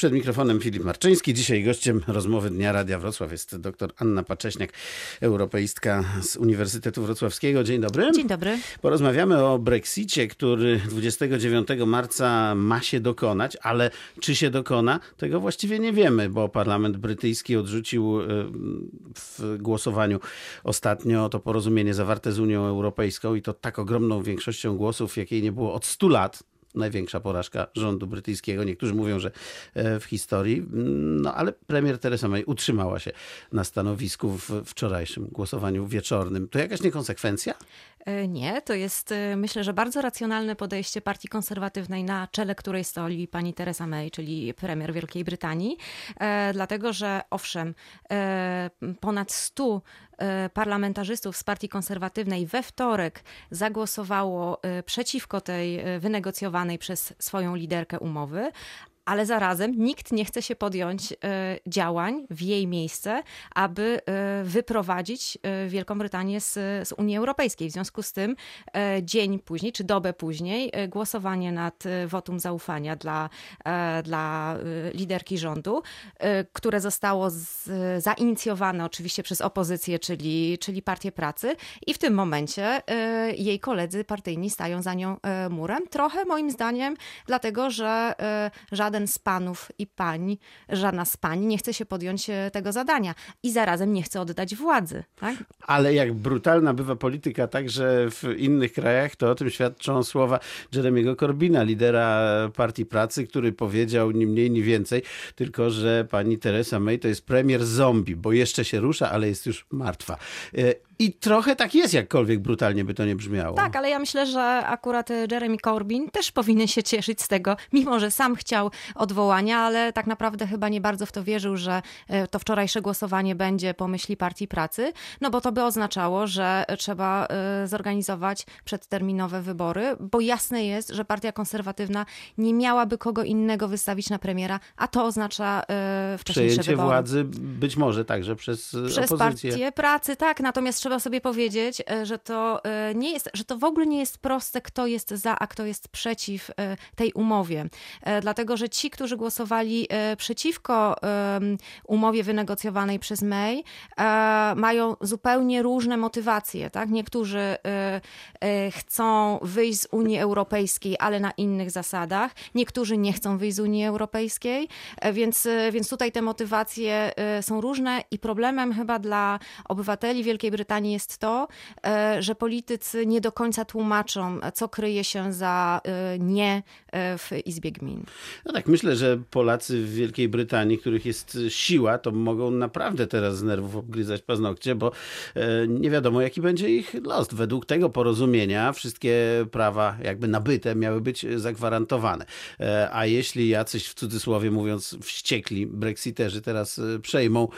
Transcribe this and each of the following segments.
Przed mikrofonem Filip Marczyński. Dzisiaj gościem rozmowy Dnia Radia Wrocław jest dr Anna Pacześniak, europeistka z Uniwersytetu Wrocławskiego. Dzień dobry. Dzień dobry. Porozmawiamy o Brexicie, który 29 marca ma się dokonać, ale czy się dokona, tego właściwie nie wiemy, bo parlament brytyjski odrzucił e, w głosowaniu ostatnio to porozumienie zawarte z Unią Europejską i to tak ogromną większością głosów, jakiej nie było od 100 lat największa porażka rządu brytyjskiego. Niektórzy mówią, że e, w historii. No ale premier Theresa May utrzymała się na stanowisku w wczorajszym głosowaniu wieczornym. To jakaś niekonsekwencja? E, nie, to jest e, myślę, że bardzo racjonalne podejście partii konserwatywnej, na czele której stoi pani Theresa May, czyli premier Wielkiej Brytanii, dlatego że owszem, ponad 100 parlamentarzystów z partii konserwatywnej we wtorek zagłosowało przeciwko tej wynegocjowanej przez swoją liderkę umowy, ale zarazem nikt nie chce się podjąć e, działań w jej miejsce, aby e, wyprowadzić e, Wielką Brytanię z, z, Unii Europejskiej. W związku z tym dzień później, czy dobę później, głosowanie nad wotum zaufania dla, dla liderki rządu, które zostało z, zainicjowane oczywiście przez opozycję, czyli, czyli Partię Pracy i w tym momencie jej koledzy partyjni stają za nią murem. Trochę moim zdaniem dlatego, że żaden żaden z panów i pań, żadna z pań nie chce się podjąć e, tego zadania i zarazem nie chce oddać władzy. Tak? Ale jak brutalna bywa polityka także w innych krajach, to o tym świadczą słowa Jeremiego Corbina, lidera Partii Pracy, który powiedział ni mniej, ni więcej, tylko że pani Teresa May to jest premier zombie, bo jeszcze się rusza, ale jest już martwa. I trochę tak jest, jakkolwiek brutalnie by to nie brzmiało. Tak, ale ja myślę, że akurat e, Jeremy Corbyn też powinien się cieszyć z tego, mimo że sam chciał odwołania, ale tak naprawdę chyba nie bardzo w to wierzył, że e, to wczorajsze głosowanie będzie po myśli Partii Pracy, no bo to by oznaczało, że trzeba e, zorganizować przedterminowe wybory, bo jasne jest, że Partia Konserwatywna nie miałaby kogo innego wystawić na premiera, a to oznacza wcześniejsze Przejęcie wybory. władzy być może także przez, przez opozycję. Partię Pracy, tak, natomiast trzeba sobie powiedzieć, e, że to e, nie jest, że to w ogóle nie jest proste, kto jest za, a kto jest przeciw e, tej umowie. Dlatego, że ci, którzy głosowali przeciwko umowie wynegocjowanej przez May, mają zupełnie różne motywacje. Tak? Niektórzy chcą wyjść z Unii Europejskiej, ale na innych zasadach. Niektórzy nie chcą wyjść z Unii Europejskiej, więc, więc tutaj te motywacje są różne i problemem chyba dla obywateli Wielkiej Brytanii jest to, e, że politycy nie do końca tłumaczą, co kryje się za e, nie e, w Izbie Gmin. No tak, myślę, że Polacy w Wielkiej Brytanii, których jest siła, to mogą naprawdę teraz z nerwów obgryzać paznokcie, bo nie wiadomo, jaki będzie ich los. Według tego porozumienia wszystkie prawa jakby nabyte miały być zagwarantowane. A jeśli jacyś, w cudzysłowie mówiąc, wściekli brexiterzy teraz przejmą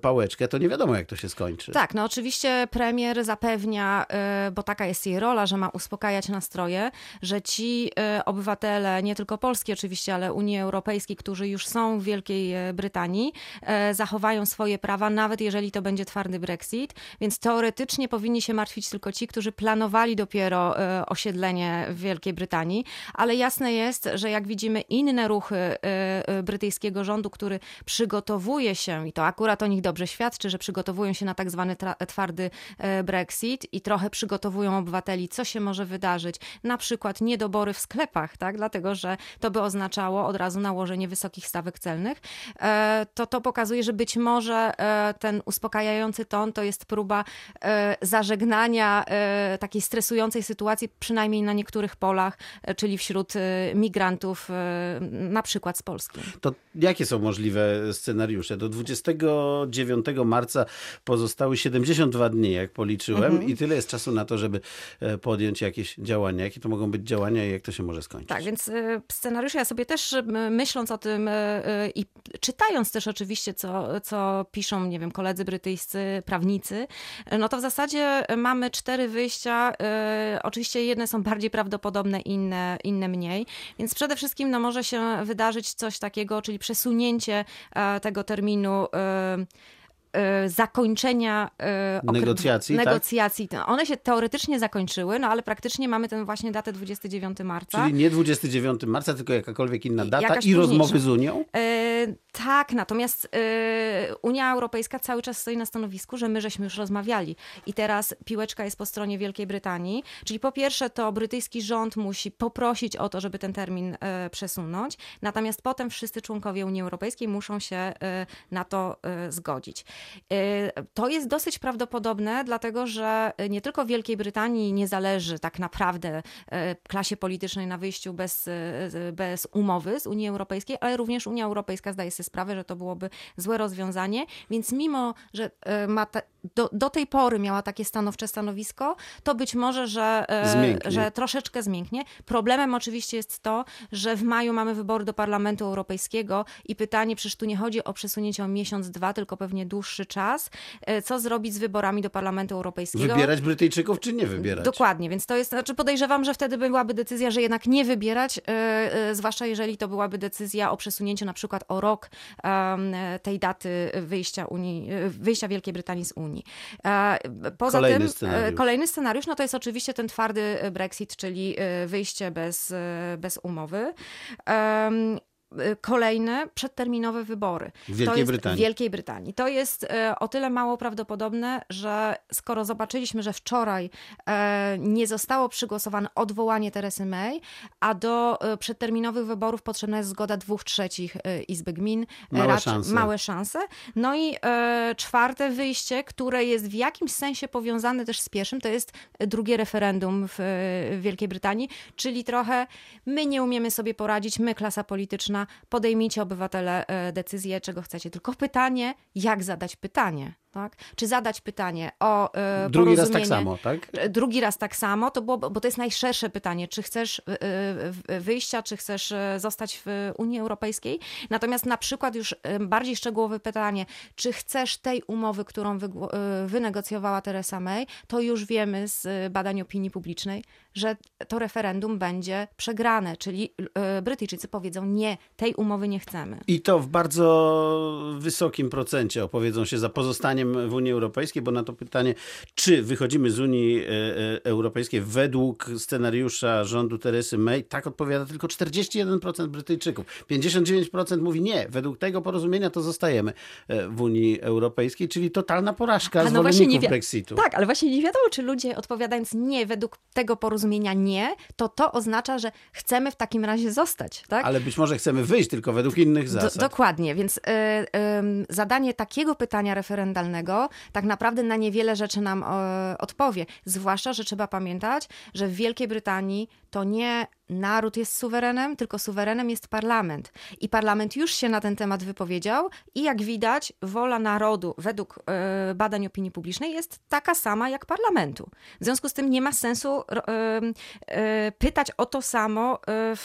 pałeczkę, to nie wiadomo, jak to się skończy. Tak, no oczywiście premier zapewnia, y, bo taka jest jej rola, że ma uspokajać nastroje, że ci y, obywatele, nie tylko Polski oczywiście, ale Unii Europejskiej, którzy już są w Wielkiej y, Brytanii, zachowają swoje prawa, nawet jeżeli to będzie twardy Brexit. Więc teoretycznie powinni się martwić tylko ci, którzy planowali dopiero osiedlenie w Wielkiej Brytanii, ale jasne jest, że jak widzimy inne ruchy brytyjskiego rządu, który przygotowuje się, i to akurat o nich dobrze świadczy, że przygotowują się na tak zwany twardy E, Brexit i trochę przygotowują obywateli, co się może wydarzyć. Na przykład niedobory w sklepach, tak? dlatego że to by oznaczało od razu nałożenie wysokich stawek celnych. E, to to pokazuje, że być może e, ten uspokajający ton to jest próba zażegnania takiej stresującej sytuacji, przynajmniej na niektórych polach, czyli wśród migrantów, na przykład z Polski. To jakie są możliwe scenariusze? Do 29 marca pozostały 72 dni, jak policzyłem, mhm. i tyle jest czasu na to, żeby e, podjąć jakieś działania. Jakie to mogą być działania i jak to się może skończyć? Tak, więc e, scenariusze ja sobie też myśląc o tym e, i czytając też oczywiście, co, co piszą, nie wiem, koledzy brytyjscy, prawnicy, no to w zasadzie mamy cztery wyjścia. Oczywiście jedne są bardziej prawdopodobne, inne, inne mniej. Więc przede wszystkim no, może się wydarzyć coś takiego, czyli przesunięcie tego terminu zakończenia negocjacji. negocjacji. Tak? One się teoretycznie zakończyły, no ale praktycznie mamy ten właśnie datę 29 marca. Czyli nie 29 marca, tylko jakakolwiek inna data Jakaś i rozmowy z Unią? tak, natomiast Unia Europejska cały czas stoi na stanowisku, że my żeśmy już rozmawiali i teraz piłeczka jest po stronie Wielkiej Brytanii. Czyli po pierwsze to brytyjski rząd musi poprosić o to, żeby ten termin przesunąć, natomiast potem wszyscy członkowie Unii Europejskiej muszą się na to zgodzić. To jest dosyć prawdopodobne, dlatego że nie tylko Wielkiej Brytanii nie zależy tak naprawdę klasie politycznej na wyjściu bez, bez umowy z Unii Europejskiej, ale również Unia Europejska zdaje sobie sprawę, że to byłoby złe rozwiązanie, więc mimo, że ma te, do, do tej pory miała takie stanowcze stanowisko, to być może, że, że troszeczkę zmięknie. Problemem oczywiście jest to, że w maju mamy wybory do Parlamentu Europejskiego i pytanie, przecież tu nie chodzi o przesunięcie o miesiąc, dwa, tylko pewnie dłuższy czas. E, co zrobić z wyborami do Parlamentu Europejskiego? Wybierać Brytyjczyków, czy nie wybierać? Dokładnie, więc to jest, znaczy podejrzewam, że wtedy byłaby decyzja, że jednak nie wybierać, yy, zwłaszcza jeżeli to byłaby decyzja o przesunięciu na przykład o rok tej daty wyjścia, Unii, wyjścia Wielkiej Brytanii z Unii. Poza kolejny tym, scenariusz. kolejny scenariusz, no to jest oczywiście ten twardy Brexit, czyli wyjście bez, bez umowy. Y, kolejne przedterminowe wybory. W Wielkiej Brytanii. W Wielkiej Brytanii. To jest y, o tyle mało prawdopodobne, że skoro zobaczyliśmy, że wczoraj e, nie zostało przegłosowane odwołanie Teresy May, a do e, przedterminowych wyborów potrzebna jest zgoda dwóch trzecich e, Izby Gmin. Małe szanse. Małe szanse. No i czwarte wyjście, które jest w jakimś sensie powiązane też z pierwszym, to jest drugie referendum w Wielkiej Brytanii, czyli trochę my nie umiemy sobie poradzić, my klasa polityczna podejmijcie obywatele e, decyzję, czego chcecie. Tylko pytanie, jak zadać pytanie. Tak? Czy zadać pytanie o e, Drugi raz tak samo, tak? E, drugi raz tak samo, to było, bo to jest najszersze pytanie, czy chcesz wyjścia, czy chcesz zostać w Unii Europejskiej. Natomiast na przykład już bardziej szczegółowe pytanie, czy chcesz tej umowy, którą wynegocjowała Teresa May, to już wiemy z badań opinii publicznej, że to referendum będzie przegrane, czyli Brytyjczycy powiedzą nie, tej umowy nie chcemy. I to w bardzo wysokim procencie opowiedzą się za pozostaniem w Unii Europejskiej, bo na to pytanie, czy wychodzimy z Unii e, e, Europejskiej według scenariusza rządu Teresy May, tak odpowiada tylko 41% Brytyjczyków. 59% mówi nie, według tego porozumienia to zostajemy e, w Unii Europejskiej, czyli totalna porażka no zwolenników Brexitu. Tak, ale właśnie nie wiadomo, czy ludzie odpowiadając nie według tego porozumienia nie, to to oznacza, że chcemy w takim razie zostać, tak? Ale być może chcemy wyjść tylko według innych zasad. Do, dokładnie, więc y, y, zadanie takiego pytania referendalnego tak naprawdę na niewiele rzeczy nam y, odpowie. Zwłaszcza, że trzeba pamiętać, że w Wielkiej Brytanii to nie naród jest suwerenem, tylko suwerenem jest parlament. I parlament już się na ten temat wypowiedział i jak widać, wola narodu według y, badań opinii publicznej jest taka sama jak parlamentu. W związku z tym nie ma sensu y, pytać o to samo w,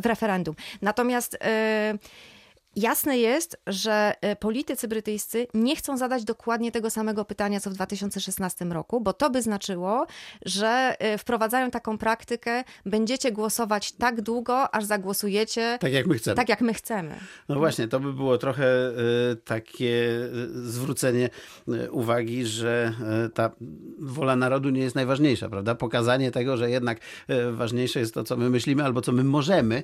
w referendum. Natomiast Jasne jest, że e, politycy brytyjscy nie chcą zadać dokładnie tego samego pytania, co w 2016 roku, bo to by znaczyło, że e, wprowadzają taką praktykę, będziecie głosować tak długo, aż zagłosujecie tak, jak my chcemy. Tak, jak my chcemy. No właśnie, to by było trochę e, takie zwrócenie uwagi, że ta wola narodu nie jest najważniejsza, prawda? Pokazanie tego, że jednak ważniejsze jest to, co my myślimy albo co my możemy,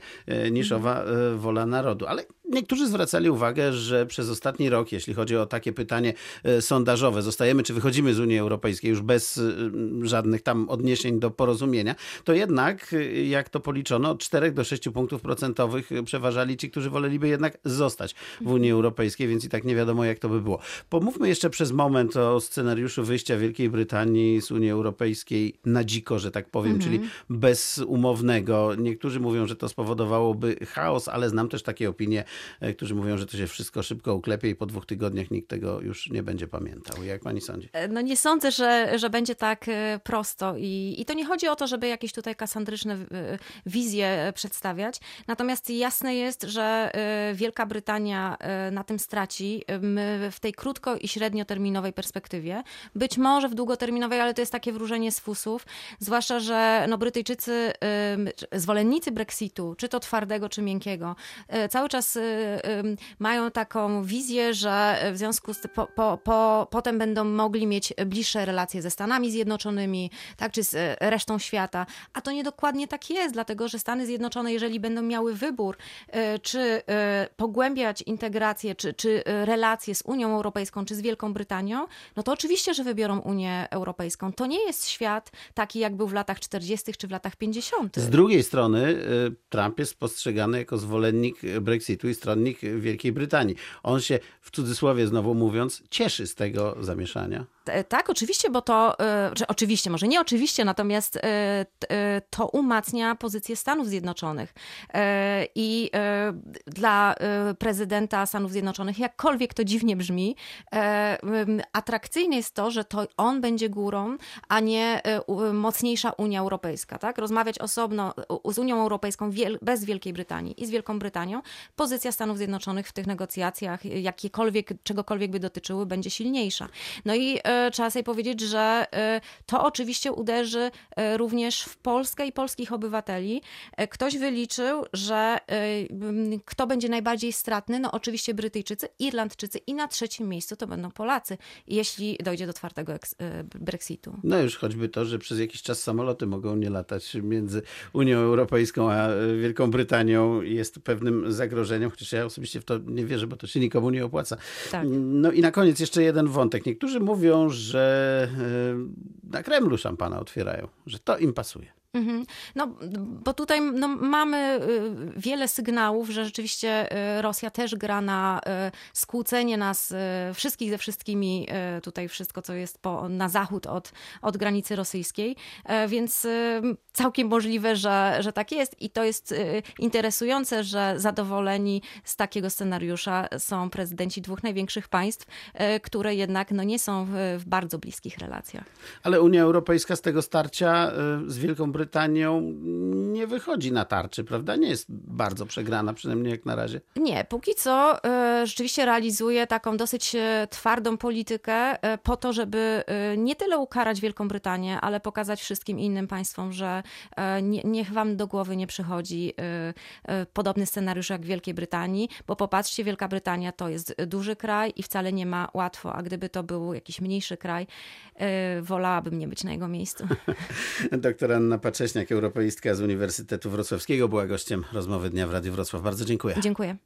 niż mhm. owa wola narodu. Ale niektórzy zwracali uwagę, że przez ostatni rok, jeśli chodzi o takie pytanie e, sondażowe, zostajemy czy wychodzimy z Unii Europejskiej już bez e, żadnych tam odniesień do porozumienia, to jednak, e, jak to policzono, od 4 do 6 punktów procentowych przeważali ci, którzy woleliby jednak zostać w Unii Europejskiej, więc i tak nie wiadomo, jak to by było. Pomówmy jeszcze przez moment o scenariuszu wyjścia Wielkiej Brytanii z Unii Europejskiej na dziko, że tak powiem, mhm. czyli bezumownego. Niektórzy mówią, że to spowodowałoby chaos, ale znam też takie opinie, którzy mówią, że to się wszystko szybko uklepie i po dwóch tygodniach nikt tego już nie będzie pamiętał. Jak pani sądzi? E, no nie sądzę, że, że będzie tak e, prosto I, i to nie chodzi o to, żeby jakieś tutaj kasandryczne e, wizje przedstawiać. Natomiast jasne jest, że Wielka Brytania na tym straci. W tej krótko i średnioterminowej perspektywie, być może w długoterminowej, ale to jest takie wróżenie z fusów, zwłaszcza, że no Brytyjczycy, zwolennicy Brexitu, czy to twardego, czy miękkiego, cały czas mają taką wizję, że w związku z po, po, po, potem będą mogli mieć bliższe relacje ze Stanami Zjednoczonymi, tak, czy z resztą świata. A to nie dokładnie tak jest, dlatego że Stany Zjednoczone, jeżeli będą miały wybór, czy pogłębiać integrację, czy, czy relacje z Unią Europejską, czy z Wielką Brytanią, no to oczywiście, że wybiorą Unię Europejską. To nie jest świat taki, jak był w latach 40. czy w latach 50. Z drugiej strony y, Trump jest postrzegany jako zwolennik Brexitu i stronnik Wielkiej Brytanii. On się, w cudzysłowie znowu mówiąc, cieszy z tego zamieszania. Tak, oczywiście, bo to, czy oczywiście, może nie oczywiście, natomiast y, to umacnia pozycję Stanów Zjednoczonych. I dla prezydenta Stanów Zjednoczonych, jakkolwiek to dziwnie brzmi, atrakcyjne jest to, że to on będzie górą, a nie mocniejsza Unia Europejska. Tak? Rozmawiać osobno z Unią Europejską bez Wielkiej Brytanii i z Wielką Brytanią, pozycja Stanów Zjednoczonych w tych negocjacjach, jakiekolwiek, czegokolwiek by dotyczyły, będzie silniejsza. No i e, trzeba sobie powiedzieć, że e, to oczywiście uderzy e, również w Polskę i polskich obywateli. E, ktoś wyliczył, że e, kto będzie najbardziej stratny? No oczywiście Brytyjczycy, Irlandczycy i na trzecim miejscu to będą Polacy, jeśli dojdzie do twardego e, Brexitu. No już choćby to, że przez jakiś czas samoloty mogą nie latać między Unią Europejską a Wielką Brytanią jest pewnym zagrożeniem, chociaż ja osobiście w to nie wierzę, bo to się nikomu nie opłaca. Tak. No i na koniec jeszcze jeden wątek. Niektórzy mówią, że e, na Kremlu szampana otwierają, że to im pasuje. Mhm. No, bo tutaj no, mamy y, wiele sygnałów, że rzeczywiście y, Rosja też gra na y, skłócenie nas wszystkich ze wszystkimi, tutaj wszystko, co jest po, na zachód od, od granicy rosyjskiej, e, więc całkiem możliwe, że, że tak jest i to jest interesujące, że zadowoleni z takiego scenariusza są prezydenci dwóch największych państw, które jednak no, nie są w, w bardzo bliskich relacjach. Ale Unia Europejska z tego starcia z Wielką Brytanią Brytanią nie wychodzi na tarczy, prawda? Nie jest bardzo przegrana, przynajmniej jak na razie. Nie, póki co y, rzeczywiście realizuje taką dosyć e, twardą politykę y, po to, żeby y, nie tyle ukarać Wielką Brytanię, ale pokazać wszystkim innym państwom, że nie, niech wam do głowy nie przychodzi podobny scenariusz jak w Wielkiej Brytanii, bo popatrzcie, Wielka Brytania to jest duży kraj i wcale nie ma łatwo, a gdyby to był jakiś mniejszy kraj, wolałabym nie być na jego miejscu. Doktor Anna Pacześniak, europeistka z Uniwersytetu Wrocławskiego, była gościem rozmowy Dnia w Radiu Wrocław. Bardzo dziękuję. Dziękuję.